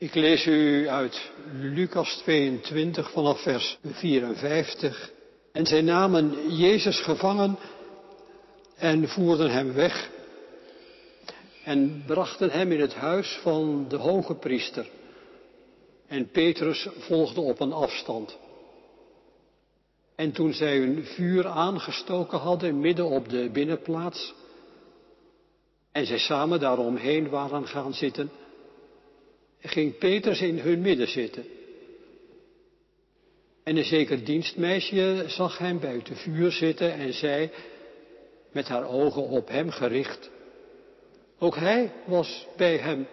Ik lees u uit Lucas 22 vanaf vers 54. En zij namen Jezus gevangen en voerden hem weg en brachten hem in het huis van de hoge priester. En Petrus volgde op een afstand. En toen zij hun vuur aangestoken hadden midden op de binnenplaats, en zij samen daaromheen waren gaan zitten, ging Petrus in hun midden zitten. En een zeker dienstmeisje zag hem het vuur zitten en zei, met haar ogen op hem gericht, ook hij was bij hem.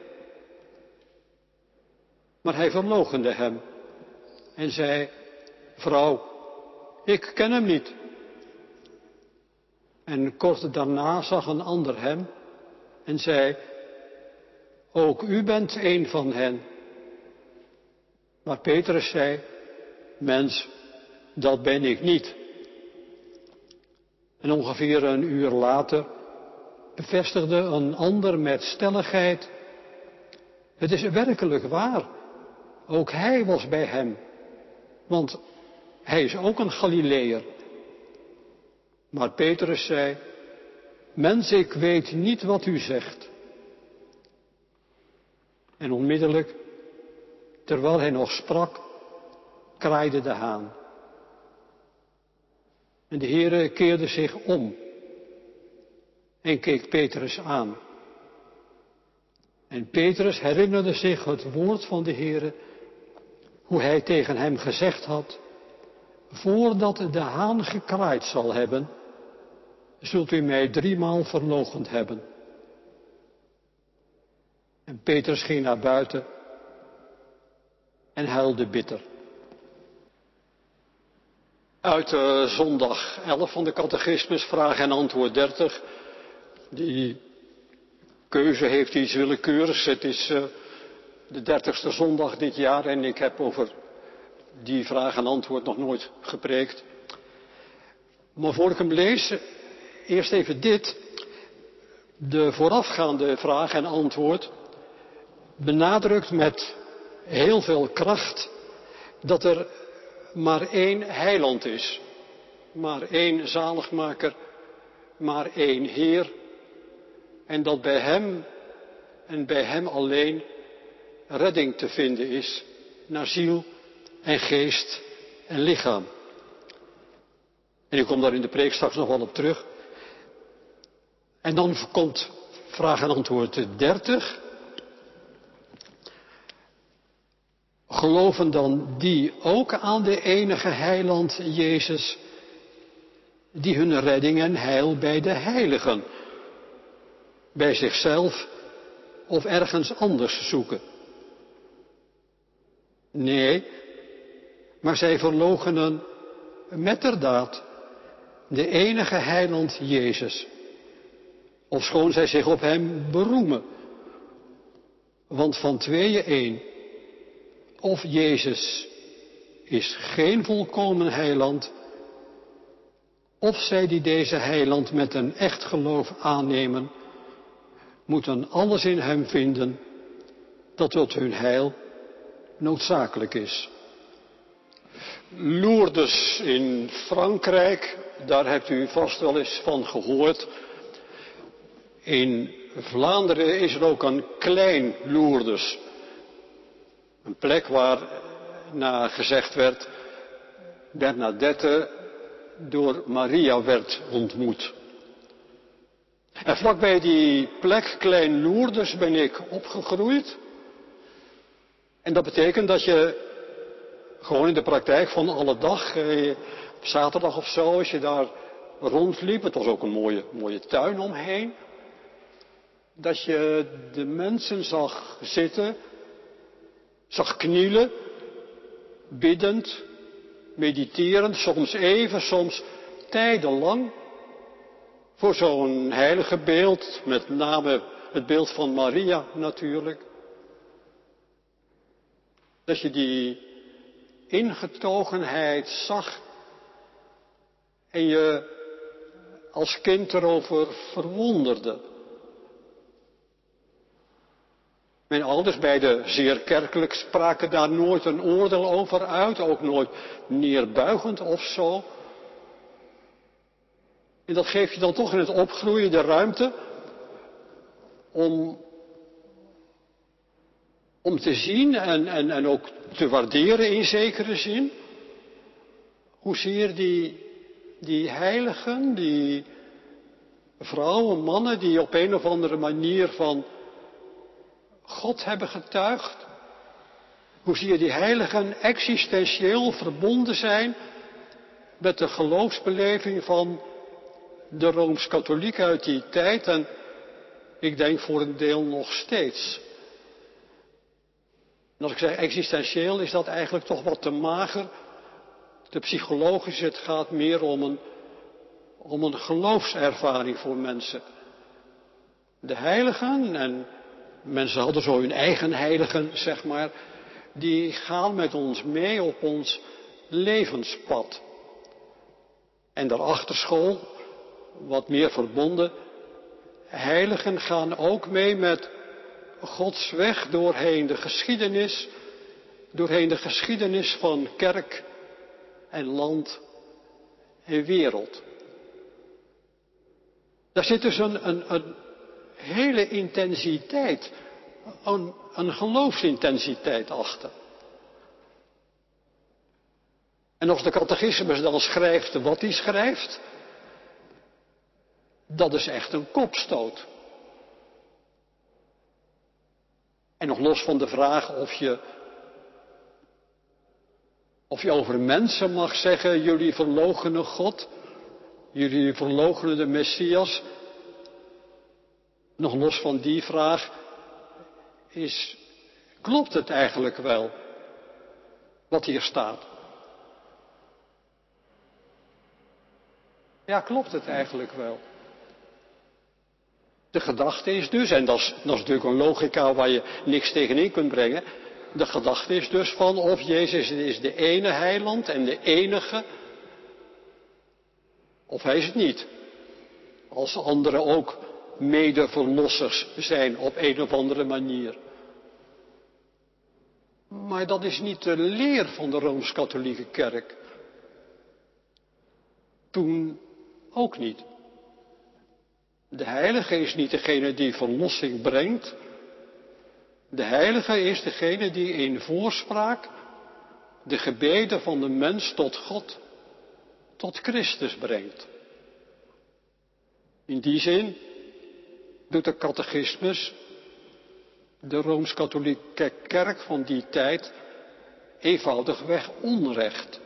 Maar hij verloochende hem en zei, vrouw, ik ken hem niet. En kort daarna zag een ander hem en zei, ook u bent een van hen. Maar Petrus zei, mens, dat ben ik niet. En ongeveer een uur later bevestigde een ander met stelligheid, het is werkelijk waar, ook hij was bij hem, want hij is ook een Galileër. Maar Petrus zei, mens, ik weet niet wat u zegt. En onmiddellijk, terwijl hij nog sprak, kraaide de haan. En de Heere keerde zich om en keek Petrus aan. En Petrus herinnerde zich het woord van de Heere, hoe hij tegen hem gezegd had, voordat de haan gekraaid zal hebben, zult u mij driemaal verlogend hebben. En Petrus ging naar buiten en huilde bitter. Uit uh, zondag 11 van de catechismus, vraag en antwoord 30. Die keuze heeft iets willekeurigs. Het is uh, de dertigste zondag dit jaar en ik heb over die vraag en antwoord nog nooit gepreekt. Maar voor ik hem lees, eerst even dit. De voorafgaande vraag en antwoord benadrukt met heel veel kracht dat er maar één heiland is, maar één zaligmaker, maar één Heer en dat bij Hem en bij Hem alleen redding te vinden is naar ziel en geest en lichaam. En ik kom daar in de preek straks nog wel op terug. En dan komt vraag en antwoord 30. Geloven dan die ook aan de enige heiland Jezus, die hun redding en heil bij de heiligen, bij zichzelf of ergens anders zoeken? Nee, maar zij verloochenen metterdaad de enige heiland Jezus. Ofschoon zij zich op hem beroemen. Want van tweeën één. Of Jezus is geen volkomen heiland. Of zij die deze heiland met een echt geloof aannemen, moeten alles in hem vinden dat tot hun heil noodzakelijk is. Lourdes in Frankrijk, daar hebt u vast wel eens van gehoord. In Vlaanderen is er ook een klein Lourdes. Een plek waar naar gezegd werd, Bernadette door Maria werd ontmoet. En vlakbij die plek Klein Lourdes ben ik opgegroeid. En dat betekent dat je gewoon in de praktijk van alle dag, eh, op zaterdag of zo, als je daar rondliep, het was ook een mooie, mooie tuin omheen, dat je de mensen zag zitten, zag knielen, biddend, mediterend, soms even, soms tijdenlang, voor zo'n heilige beeld, met name het beeld van Maria natuurlijk. Dat je die ingetogenheid zag en je als kind erover verwonderde. Mijn ouders, bij de zeer kerkelijk, spraken daar nooit een oordeel over uit, ook nooit neerbuigend of zo. En dat geeft je dan toch in het opgroeien de ruimte om, om te zien en, en, en ook te waarderen in zekere zin. Hoezeer die, die heiligen, die vrouwen, mannen die op een of andere manier van God hebben getuigd. Hoezeer die heiligen existentieel verbonden zijn met de geloofsbeleving van de Rooms-Katholieken uit die tijd en ik denk voor een deel nog steeds. En als ik zeg existentieel is dat eigenlijk toch wat te mager. De psychologische, het gaat meer om een, om een geloofservaring voor mensen. De heiligen, en mensen hadden zo hun eigen heiligen, zeg maar, die gaan met ons mee op ons levenspad. En daarachter school, wat meer verbonden, heiligen gaan ook mee met Gods weg doorheen de geschiedenis, doorheen de geschiedenis van kerk en land en wereld. Daar zit dus een, een, een hele intensiteit, een, een geloofsintensiteit achter. En als de catechismus dan schrijft wat hij schrijft, dat is echt een kopstoot. En nog los van de vraag of je, of je over mensen mag zeggen, jullie verloochenen God, jullie verloochenen de Messias. Nog los van die vraag is, klopt het eigenlijk wel wat hier staat? Ja, klopt het eigenlijk wel? De gedachte is dus, en dat is, dat is natuurlijk een logica waar je niks tegenin kunt brengen. De gedachte is dus van of Jezus is de ene heiland en de enige, of hij is het niet. Als anderen ook medeverlossers zijn op een of andere manier. Maar dat is niet de leer van de Rooms-Katholieke Kerk. Toen ook niet. De heilige is niet degene die verlossing brengt. De heilige is degene die in voorspraak de gebeden van de mens tot God, tot Christus brengt. In die zin doet de catechismus de Rooms-Katholieke kerk van die tijd eenvoudigweg onrecht.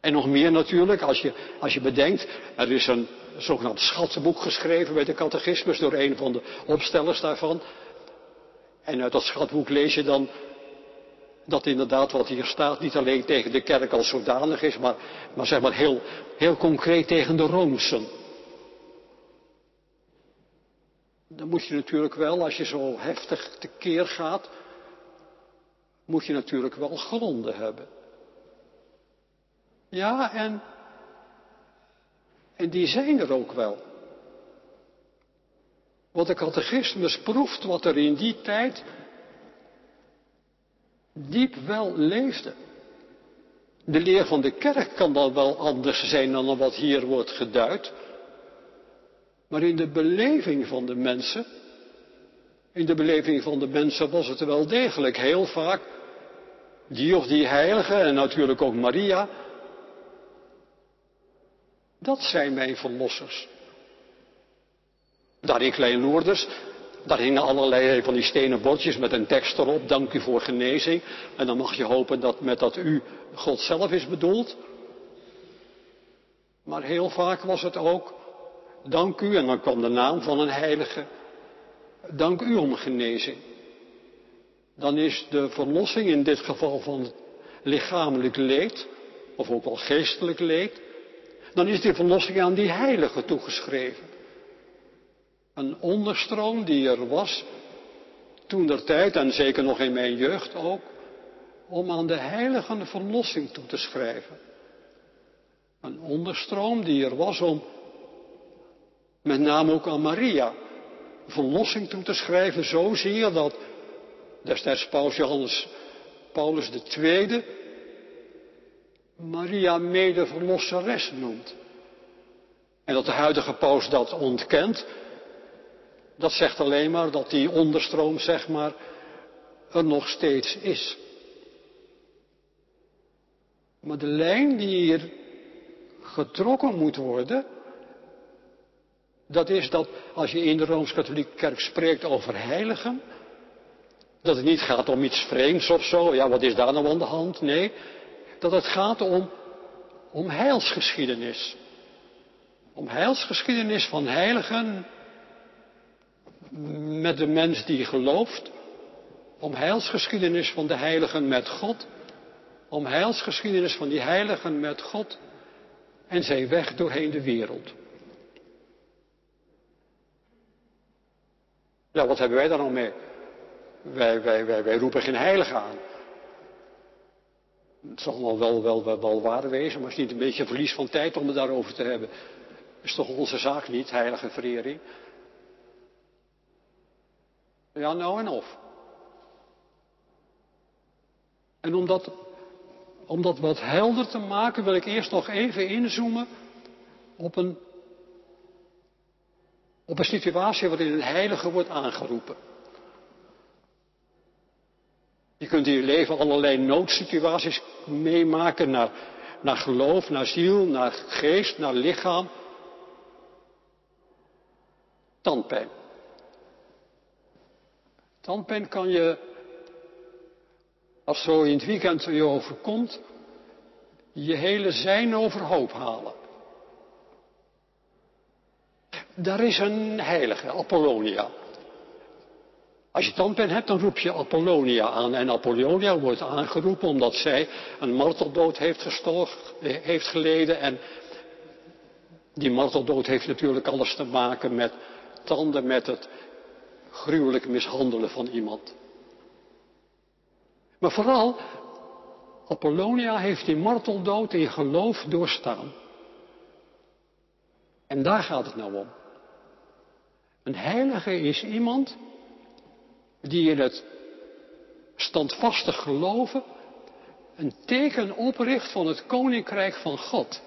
En nog meer natuurlijk, als je, als je bedenkt, er is een zogenaamd schatboek geschreven bij de catechismus door een van de opstellers daarvan. En uit dat schatboek lees je dan dat inderdaad wat hier staat niet alleen tegen de kerk als zodanig is, maar, maar zeg maar heel, heel concreet tegen de Roomsen. Dan moet je natuurlijk wel, als je zo heftig tekeer gaat, moet je natuurlijk wel gronden hebben. Ja, en, en die zijn er ook wel. Want de catechismus proeft wat er in die tijd diep wel leefde. De leer van de kerk kan dan wel anders zijn dan wat hier wordt geduid. Maar in de beleving van de mensen, in de beleving van de mensen was het wel degelijk heel vaak die of die heilige en natuurlijk ook Maria dat zijn mijn verlossers. Daar in Klein daar hingen allerlei van die stenen bordjes met een tekst erop, dank u voor genezing. En dan mag je hopen dat met dat u God zelf is bedoeld. Maar heel vaak was het ook, dank u, en dan kwam de naam van een heilige, dank u om genezing. Dan is de verlossing in dit geval van lichamelijk leed, of ook wel geestelijk leed, dan is die verlossing aan die heilige toegeschreven. Een onderstroom die er was toen der tijd, en zeker nog in mijn jeugd ook, om aan de heiligen verlossing toe te schrijven. Een onderstroom die er was om, met name ook aan Maria, verlossing toe te schrijven, zozeer dat destijds Paus Johannes Paulus II Maria mede-verlosseres noemt. En dat de huidige paus dat ontkent, dat zegt alleen maar dat die onderstroom, zeg maar, er nog steeds is. Maar de lijn die hier getrokken moet worden, dat is dat als je in de Rooms-Katholieke Kerk spreekt over heiligen, dat het niet gaat om iets vreemds of zo, ja wat is daar nou aan de hand? Nee, dat het gaat om, om heilsgeschiedenis. Om heilsgeschiedenis van heiligen met de mens die gelooft. Om heilsgeschiedenis van de heiligen met God. Om heilsgeschiedenis van die heiligen met God en zijn weg doorheen de wereld. Ja, wat hebben wij daar nou mee? Wij, roepen geen heilige aan. Het zal wel, wel, wel, waar wezen, maar het is niet een beetje verlies van tijd om het daarover te hebben. Is toch onze zaak niet, heilige verering? Ja, nou en of. En om dat wat helder te maken, wil ik eerst nog even inzoomen op een, op een situatie waarin een heilige wordt aangeroepen. Je kunt in je leven allerlei noodsituaties meemaken naar, naar geloof, naar ziel, naar geest, naar lichaam. Tandpijn. Tandpijn kan je, als zo in het weekend je overkomt, je hele zijn overhoop halen. Daar is een heilige, Apollonia. Als je tandpijn hebt, dan roep je Apollonia aan. En Apollonia wordt aangeroepen omdat zij een marteldood heeft, heeft geleden. En die marteldood heeft natuurlijk alles te maken met tanden, met het gruwelijk mishandelen van iemand. Maar vooral, Apollonia heeft die marteldood in geloof doorstaan. En daar gaat het nou om. Een heilige is iemand die in het standvastig geloven een teken opricht van het koninkrijk van God.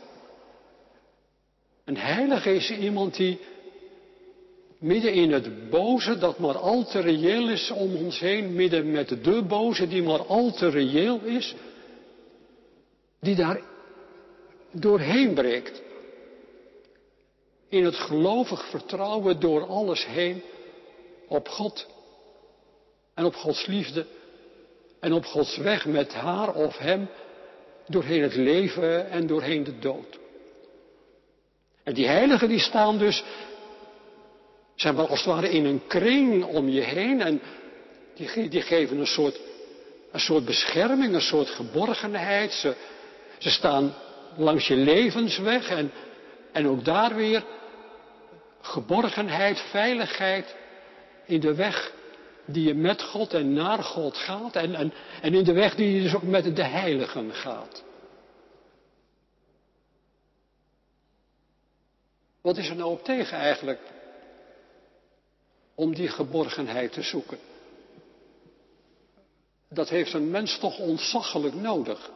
Een heilige is iemand die midden in het boze dat maar al te reëel is om ons heen, midden met de boze die maar al te reëel is, die daar doorheen breekt. In het gelovig vertrouwen door alles heen op God en op Gods liefde en op Gods weg met haar of hem doorheen het leven en doorheen de dood. En die heiligen die staan dus, zeg maar als het ware in een kring om je heen en die, die geven een soort, een soort bescherming, een soort geborgenheid. Ze, ze staan langs je levensweg en, en ook daar weer geborgenheid, veiligheid in de weg die je met God en naar God gaat en, en, en in de weg die je dus ook met de heiligen gaat. Wat is er nou op tegen eigenlijk om die geborgenheid te zoeken? Dat heeft een mens toch ontzaglijk nodig.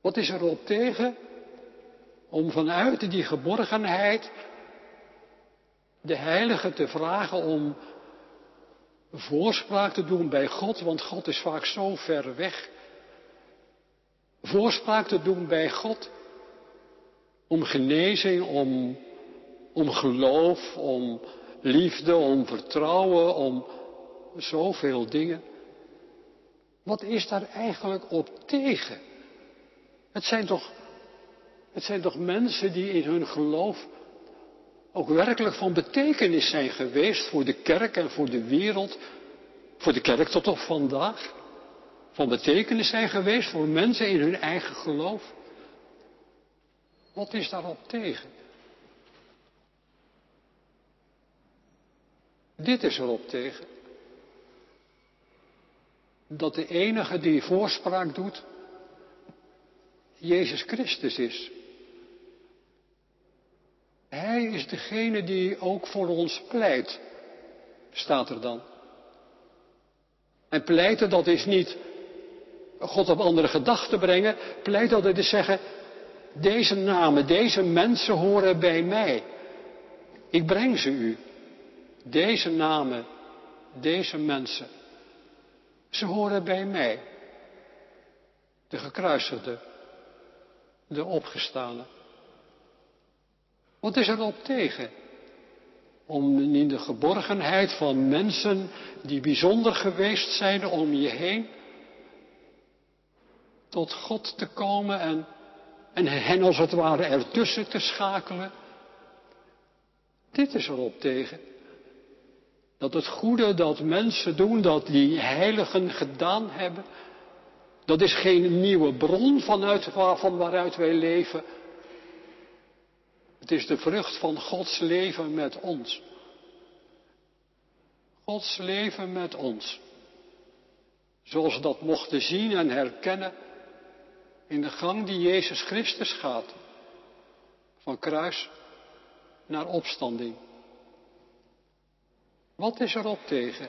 Wat is er op tegen om vanuit die geborgenheid de heilige te vragen om voorspraak te doen bij God, want God is vaak zo ver weg. Voorspraak te doen bij God om genezing, om, om geloof, om liefde, om vertrouwen, om zoveel dingen. Wat is daar eigenlijk op tegen? Het zijn toch, het zijn toch mensen die in hun geloof ook werkelijk van betekenis zijn geweest voor de kerk en voor de wereld, voor de kerk tot op vandaag, van betekenis zijn geweest voor mensen in hun eigen geloof. Wat is daarop tegen? Dit is erop tegen. Dat de enige die voorspraak doet, Jezus Christus is. Hij is degene die ook voor ons pleit, staat er dan. En pleiten, dat is niet God op andere gedachten brengen. Pleiten, dat is zeggen, deze namen, deze mensen horen bij mij. Ik breng ze u. Deze namen, deze mensen. Ze horen bij mij. De gekruisigde, de opgestane. Wat is er op tegen? Om in de geborgenheid van mensen die bijzonder geweest zijn om je heen, tot God te komen en, en hen als het ware ertussen te schakelen. Dit is erop tegen. Dat het goede dat mensen doen, dat die heiligen gedaan hebben, dat is geen nieuwe bron vanuit, van waaruit wij leven. Het is de vrucht van Gods leven met ons. Gods leven met ons. Zoals we dat mochten zien en herkennen in de gang die Jezus Christus gaat. Van kruis naar opstanding. Wat is erop tegen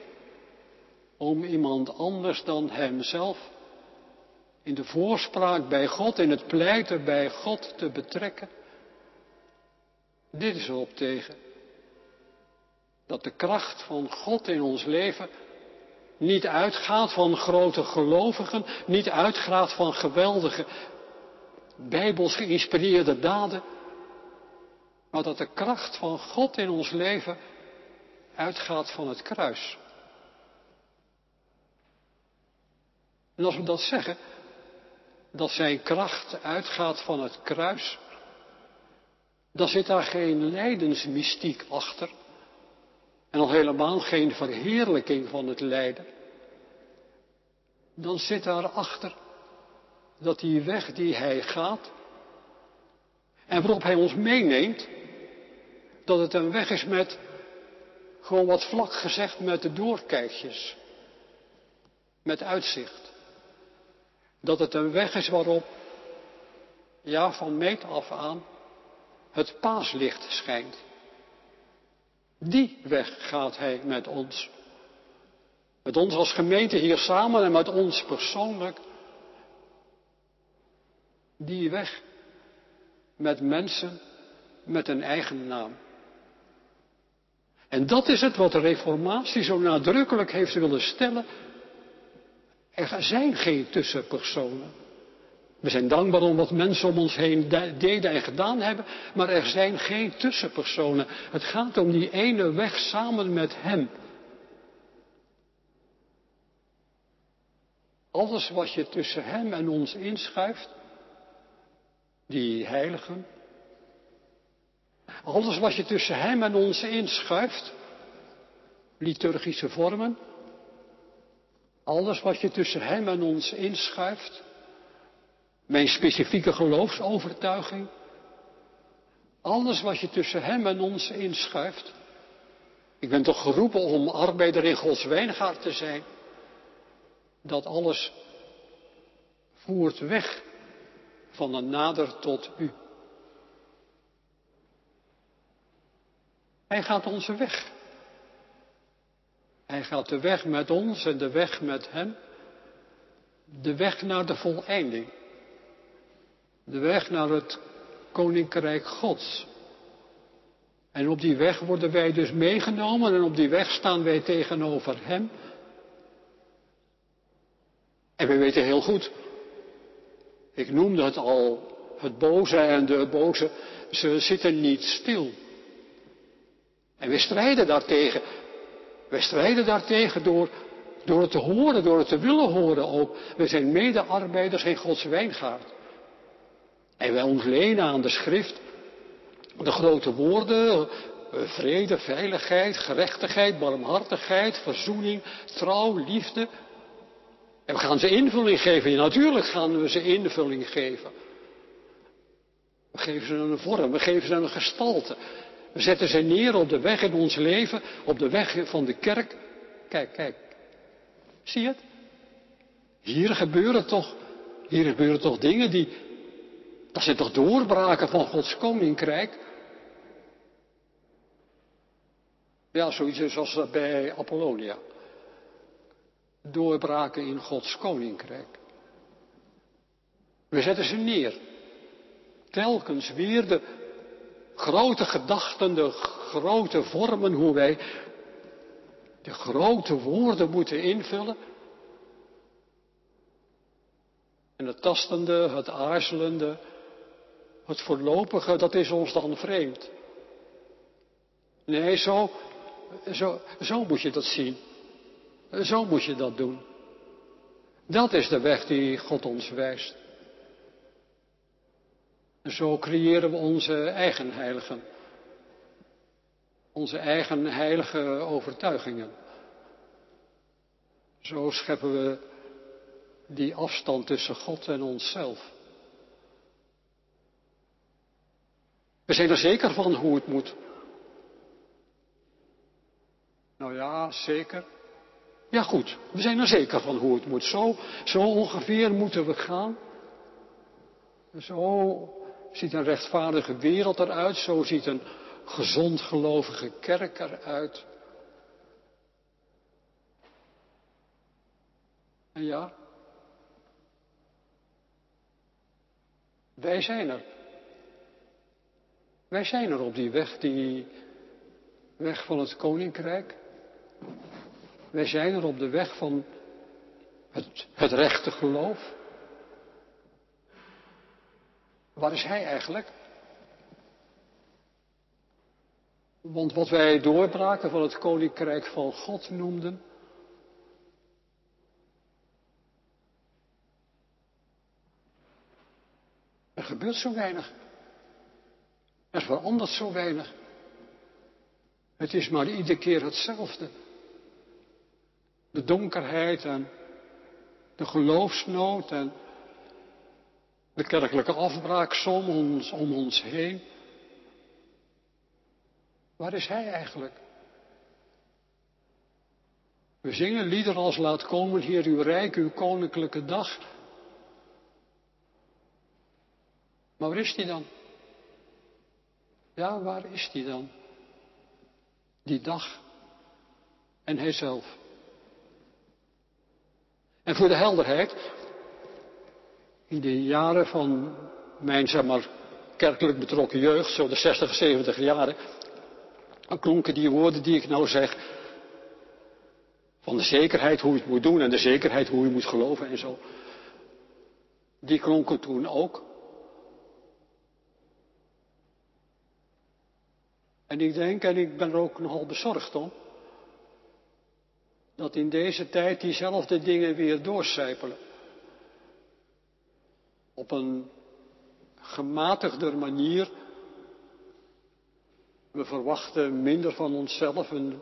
om iemand anders dan hemzelf in de voorspraak bij God, in het pleiten bij God te betrekken? Dit is erop tegen. Dat de kracht van God in ons leven niet uitgaat van grote gelovigen, niet uitgaat van geweldige bijbels geïnspireerde daden, maar dat de kracht van God in ons leven uitgaat van het kruis. En als we dat zeggen, dat zijn kracht uitgaat van het kruis, dan zit daar geen lijdensmystiek achter. En al helemaal geen verheerlijking van het lijden. Dan zit daarachter dat die weg die hij gaat en waarop hij ons meeneemt, dat het een weg is met, gewoon wat vlak gezegd, met de doorkijkjes. Met uitzicht. Dat het een weg is waarop, ja, van meet af aan, het paaslicht schijnt. Die weg gaat hij met ons. Met ons als gemeente hier samen en met ons persoonlijk. Die weg met mensen met een eigen naam. En dat is het wat de Reformatie zo nadrukkelijk heeft willen stellen. Er zijn geen tussenpersonen. We zijn dankbaar om wat mensen om ons heen deden en gedaan hebben, maar er zijn geen tussenpersonen. Het gaat om die ene weg samen met Hem. Alles wat je tussen Hem en ons inschuift, die heiligen, alles wat je tussen Hem en ons inschuift, liturgische vormen, alles wat je tussen Hem en ons inschuift, mijn specifieke geloofsovertuiging. Alles wat je tussen hem en ons inschuift. Ik ben toch geroepen om arbeider in Gods wijngaard te zijn. Dat alles voert weg van een nader tot u. Hij gaat onze weg. Hij gaat de weg met ons en de weg met hem. De weg naar de voleinding. De weg naar het koninkrijk Gods. En op die weg worden wij dus meegenomen en op die weg staan wij tegenover Hem. En we weten heel goed, ik noemde het al, het boze en de boze, ze zitten niet stil. En we strijden daartegen. We strijden daartegen door, door het te horen, door het te willen horen ook. We zijn medearbeiders in Gods wijngaard. En wij ontlenen aan de schrift de grote woorden, eh, vrede, veiligheid, gerechtigheid, barmhartigheid, verzoening, trouw, liefde. En we gaan ze invulling geven. Ja, natuurlijk gaan we ze invulling geven. We geven ze een vorm, we geven ze een gestalte. We zetten ze neer op de weg in ons leven, op de weg van de kerk. Kijk, kijk. Zie je het? Hier gebeuren toch, hier gebeuren toch dingen die, dat zijn toch doorbraken van Gods koninkrijk? Ja, zoiets als bij Apollonia. Doorbraken in Gods koninkrijk. We zetten ze neer. Telkens weer de grote gedachten, de grote vormen, hoe wij de grote woorden moeten invullen. En het tastende, het aarzelende, het voorlopige, dat is ons dan vreemd. Nee, zo, zo, zo moet je dat zien. Zo moet je dat doen. Dat is de weg die God ons wijst. Zo creëren we onze eigen heiligen. Onze eigen heilige overtuigingen. Zo scheppen we die afstand tussen God en onszelf. We zijn er zeker van hoe het moet. Nou ja, zeker. Ja goed, we zijn er zeker van hoe het moet. Zo, zo ongeveer moeten we gaan. Zo ziet een rechtvaardige wereld eruit. Zo ziet een gezond gelovige kerk eruit. En ja, wij zijn er. Wij zijn er op die weg, die weg van het koninkrijk. Wij zijn er op de weg van het, het rechte geloof. Waar is hij eigenlijk? Want wat wij doorbraken van het koninkrijk van God noemden. Er gebeurt zo weinig. Er verandert zo weinig. Het is maar iedere keer hetzelfde. De donkerheid en de geloofsnood en de kerkelijke afbraak om ons, om ons heen. Waar is hij eigenlijk? We zingen liederen als laat komen, Heer, uw rijk, uw koninklijke dag. Maar waar is die dan? Ja, waar is die dan? Die dag en hij zelf. En voor de helderheid, in de jaren van mijn, zeg maar, kerkelijk betrokken jeugd, zo de 60, 70 jaren, klonken die woorden die ik nou zeg, van de zekerheid hoe je het moet doen en de zekerheid hoe je moet geloven en zo, die klonken toen ook. En ik denk, en ik ben er ook nogal bezorgd om, dat in deze tijd diezelfde dingen weer doorcijpelen. Op een gematigder manier. We verwachten minder van onszelf en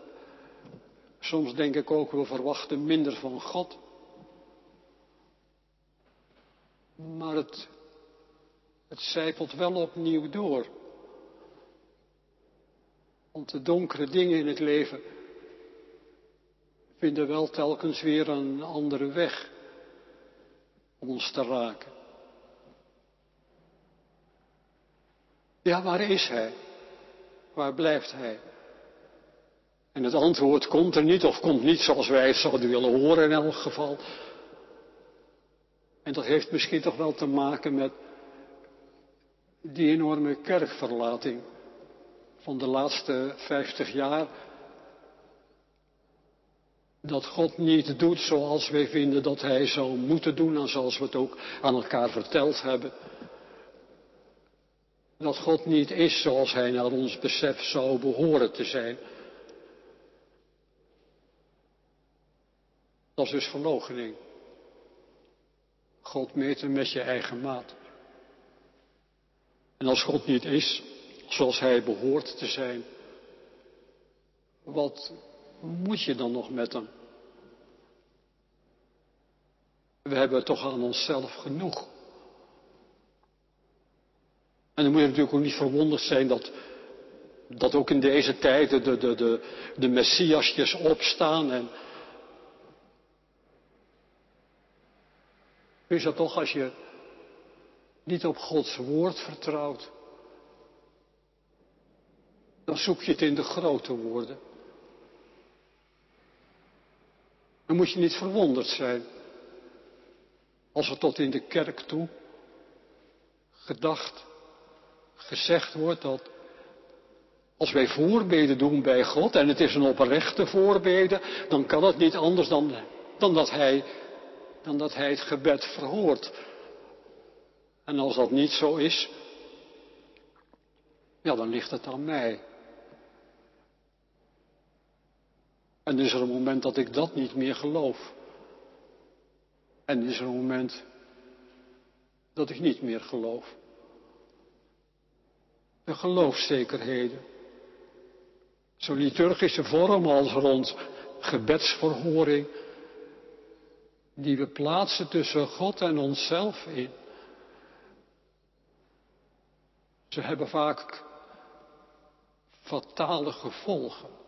soms denk ik ook, we verwachten minder van God. Maar het, het zijpelt wel opnieuw door. Want de donkere dingen in het leven vinden wel telkens weer een andere weg om ons te raken. Ja, waar is hij? Waar blijft hij? En het antwoord komt er niet of komt niet zoals wij het zouden willen horen in elk geval. En dat heeft misschien toch wel te maken met die enorme kerkverlating van de laatste vijftig jaar. Dat God niet doet zoals wij vinden dat Hij zou moeten doen en zoals we het ook aan elkaar verteld hebben. Dat God niet is zoals Hij naar ons besef zou behoren te zijn. Dat is dus verloochening. God meten met je eigen maat. En als God niet is, zoals hij behoort te zijn. Wat moet je dan nog met hem? We hebben toch aan onszelf genoeg. En dan moet je natuurlijk ook niet verwonderd zijn dat, dat ook in deze tijden de, de, de, de messiasjes opstaan en. Is dat toch als je niet op Gods woord vertrouwt, dan zoek je het in de grote woorden. Dan moet je niet verwonderd zijn als er tot in de kerk toe gedacht, gezegd wordt dat als wij voorbeden doen bij God en het is een oprechte voorbeden, dan kan het niet anders dan, dan, dat, hij, dan dat Hij het gebed verhoort. En als dat niet zo is, ja, dan ligt het aan mij. En is er een moment dat ik dat niet meer geloof. En is er een moment dat ik niet meer geloof. De geloofszekerheden. Zo'n liturgische vorm als rond gebedsverhoring, die we plaatsen tussen God en onszelf in. Ze hebben vaak fatale gevolgen.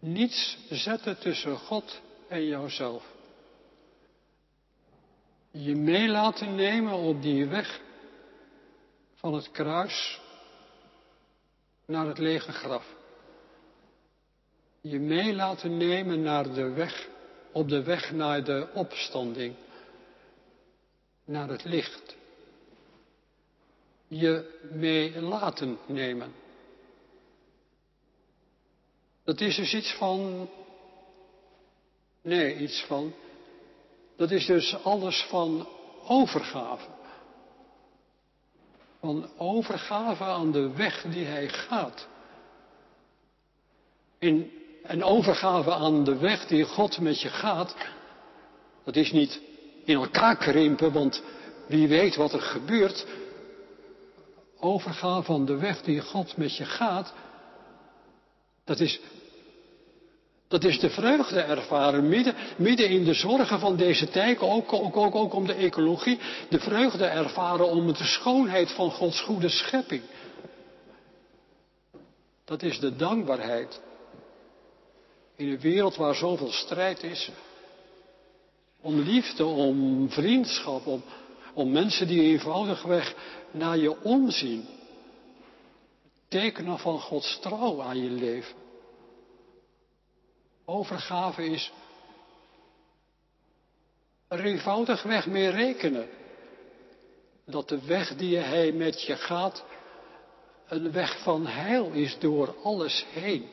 Niets zetten tussen God en jouzelf. Je mee laten nemen op die weg van het kruis naar het lege graf. Je mee laten nemen naar de weg, op de weg naar de opstanding, naar het licht. Je mee laten nemen. Dat is dus iets van, nee, iets van, dat is dus alles van overgave. Van overgave aan de weg die hij gaat. In, en overgave aan de weg die God met je gaat, dat is niet in elkaar krimpen, want wie weet wat er gebeurt. Overgave aan de weg die God met je gaat, dat is dat is de vreugde ervaren, midden, midden in de zorgen van deze tijd, ook, ook, ook, ook om de ecologie, de vreugde ervaren om de schoonheid van Gods goede schepping. Dat is de dankbaarheid. In een wereld waar zoveel strijd is, om liefde, om vriendschap, om, om mensen die eenvoudigweg naar je omzien. Tekenen van Gods trouw aan je leven. Overgave is er eenvoudigweg mee rekenen. Dat de weg die hij met je gaat, een weg van heil is door alles heen.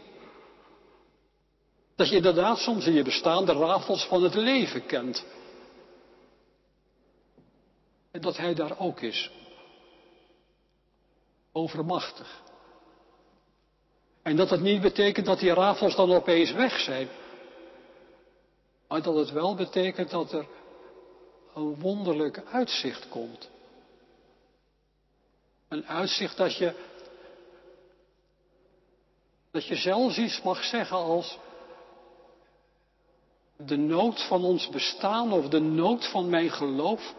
Dat je inderdaad soms in je bestaan de rafels van het leven kent. En dat hij daar ook is. Overmachtig. En dat het niet betekent dat die rafels dan opeens weg zijn. Maar dat het wel betekent dat er een wonderlijk uitzicht komt. Een uitzicht dat je, dat je zelfs iets mag zeggen als de nood van ons bestaan of de nood van mijn geloof.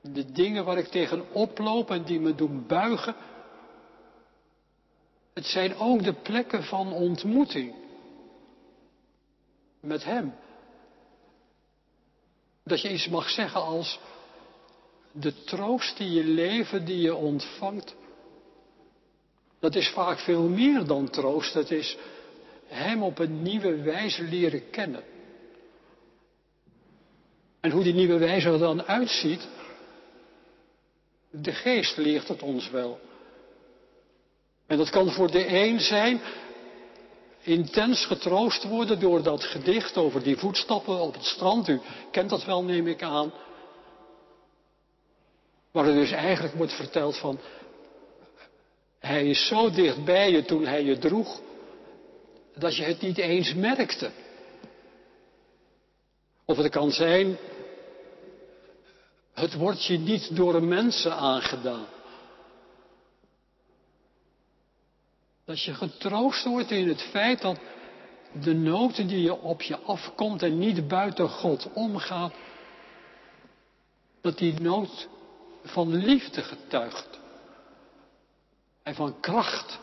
De dingen waar ik tegen oploop en die me doen buigen. Het zijn ook de plekken van ontmoeting met Hem. Dat je iets mag zeggen als de troost die je leven, die je ontvangt, dat is vaak veel meer dan troost. Het is Hem op een nieuwe wijze leren kennen. En hoe die nieuwe wijze er dan uitziet, de geest leert het ons wel. En dat kan voor de een zijn intens getroost worden door dat gedicht over die voetstappen op het strand. U kent dat wel, neem ik aan. Waar er dus eigenlijk wordt verteld van, hij is zo dicht bij je toen hij je droeg, dat je het niet eens merkte. Of het kan zijn, het wordt je niet door mensen aangedaan. Dat je getroost wordt in het feit dat de noten die je op je afkomt en niet buiten God omgaat, dat die nood van liefde getuigt. En van kracht.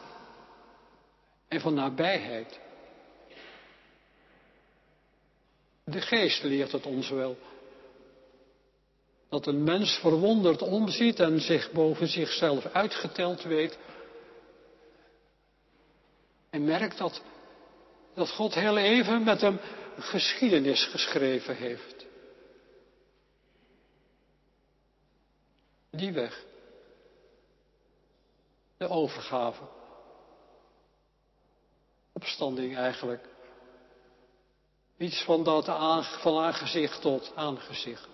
En van nabijheid. De geest leert het ons wel. Dat een mens verwonderd omziet en zich boven zichzelf uitgeteld weet Hij merkt dat, dat God heel even met hem geschiedenis geschreven heeft. Die weg. De overgave. Opstanding eigenlijk. Iets van dat van aangezicht tot aangezicht.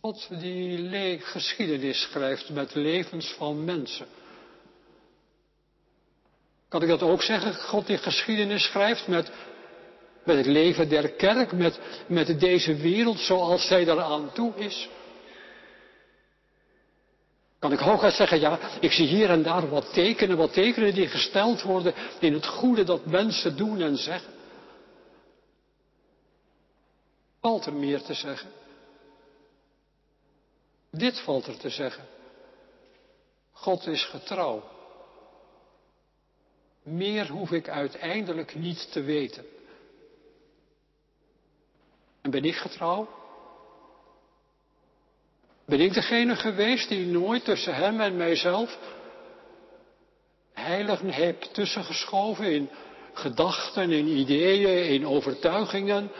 God die geschiedenis schrijft met levens van mensen. Kan ik dat ook zeggen? God die geschiedenis schrijft met, met het leven der kerk, met, met deze wereld zoals zij eraan toe is. Kan ik hooguit zeggen, ja, ik zie hier en daar wat tekenen, wat tekenen die gesteld worden in het goede dat mensen doen en zeggen. Valt er meer te zeggen? Dit valt er te zeggen. God is getrouw. Meer hoef ik uiteindelijk niet te weten. En ben ik getrouw? Ben ik degene geweest die nooit tussen hem en mijzelf heilig heb tussengeschoven in gedachten, in ideeën, in overtuigingen?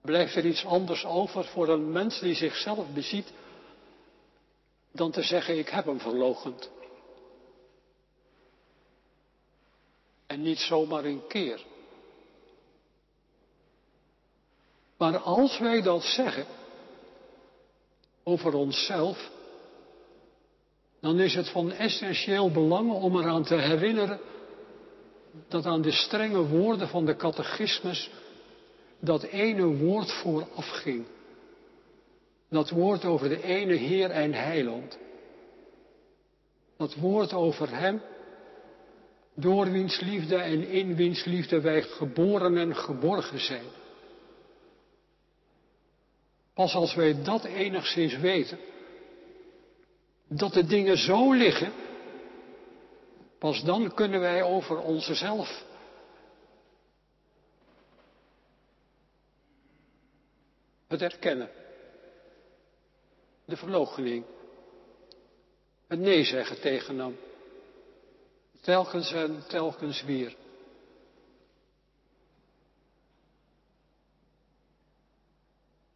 Blijft er iets anders over voor een mens die zichzelf beziet dan te zeggen ik heb hem verlogend? En niet zomaar een keer. Maar als wij dat zeggen over onszelf, dan is het van essentieel belang om eraan te herinneren dat aan de strenge woorden van de catechismus dat ene woord vooraf ging. Dat woord over de ene Heer en Heiland. Dat woord over Hem, door wiens liefde en in wiens liefde wij geboren en geborgen zijn. Pas als wij dat enigszins weten, dat de dingen zo liggen, pas dan kunnen wij over onszelf het erkennen, de verloochening, het nee zeggen tegen hem, telkens en telkens weer.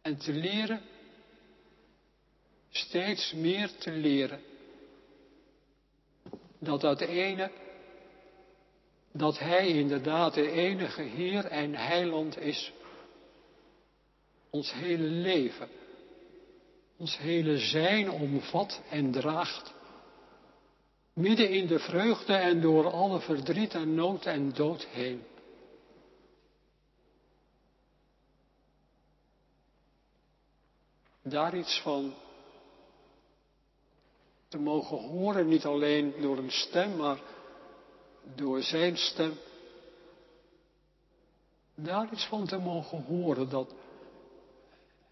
En te leren, steeds meer te leren, dat dat ene, dat Hij inderdaad de enige Heer en Heiland is, ons hele leven, ons hele zijn omvat en draagt, midden in de vreugde en door alle verdriet en nood en dood heen. daar iets van te mogen horen, niet alleen door een stem, maar door zijn stem. Daar iets van te mogen horen dat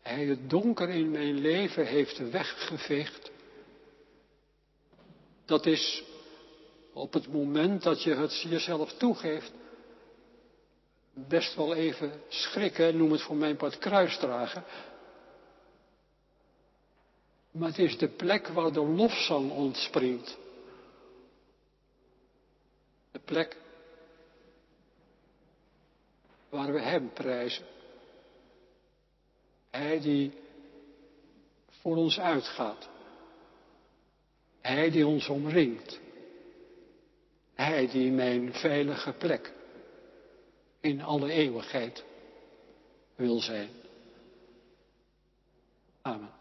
hij het donker in mijn leven heeft weggeveegd. Dat is op het moment dat je het jezelf toegeeft, best wel even schrikken, noem het voor mijn part kruisdragen. Maar het is de plek waar de lofzang ontspringt. De plek waar we Hem prijzen. Hij die voor ons uitgaat. Hij die ons omringt. Hij die mijn veilige plek in alle eeuwigheid wil zijn. Amen.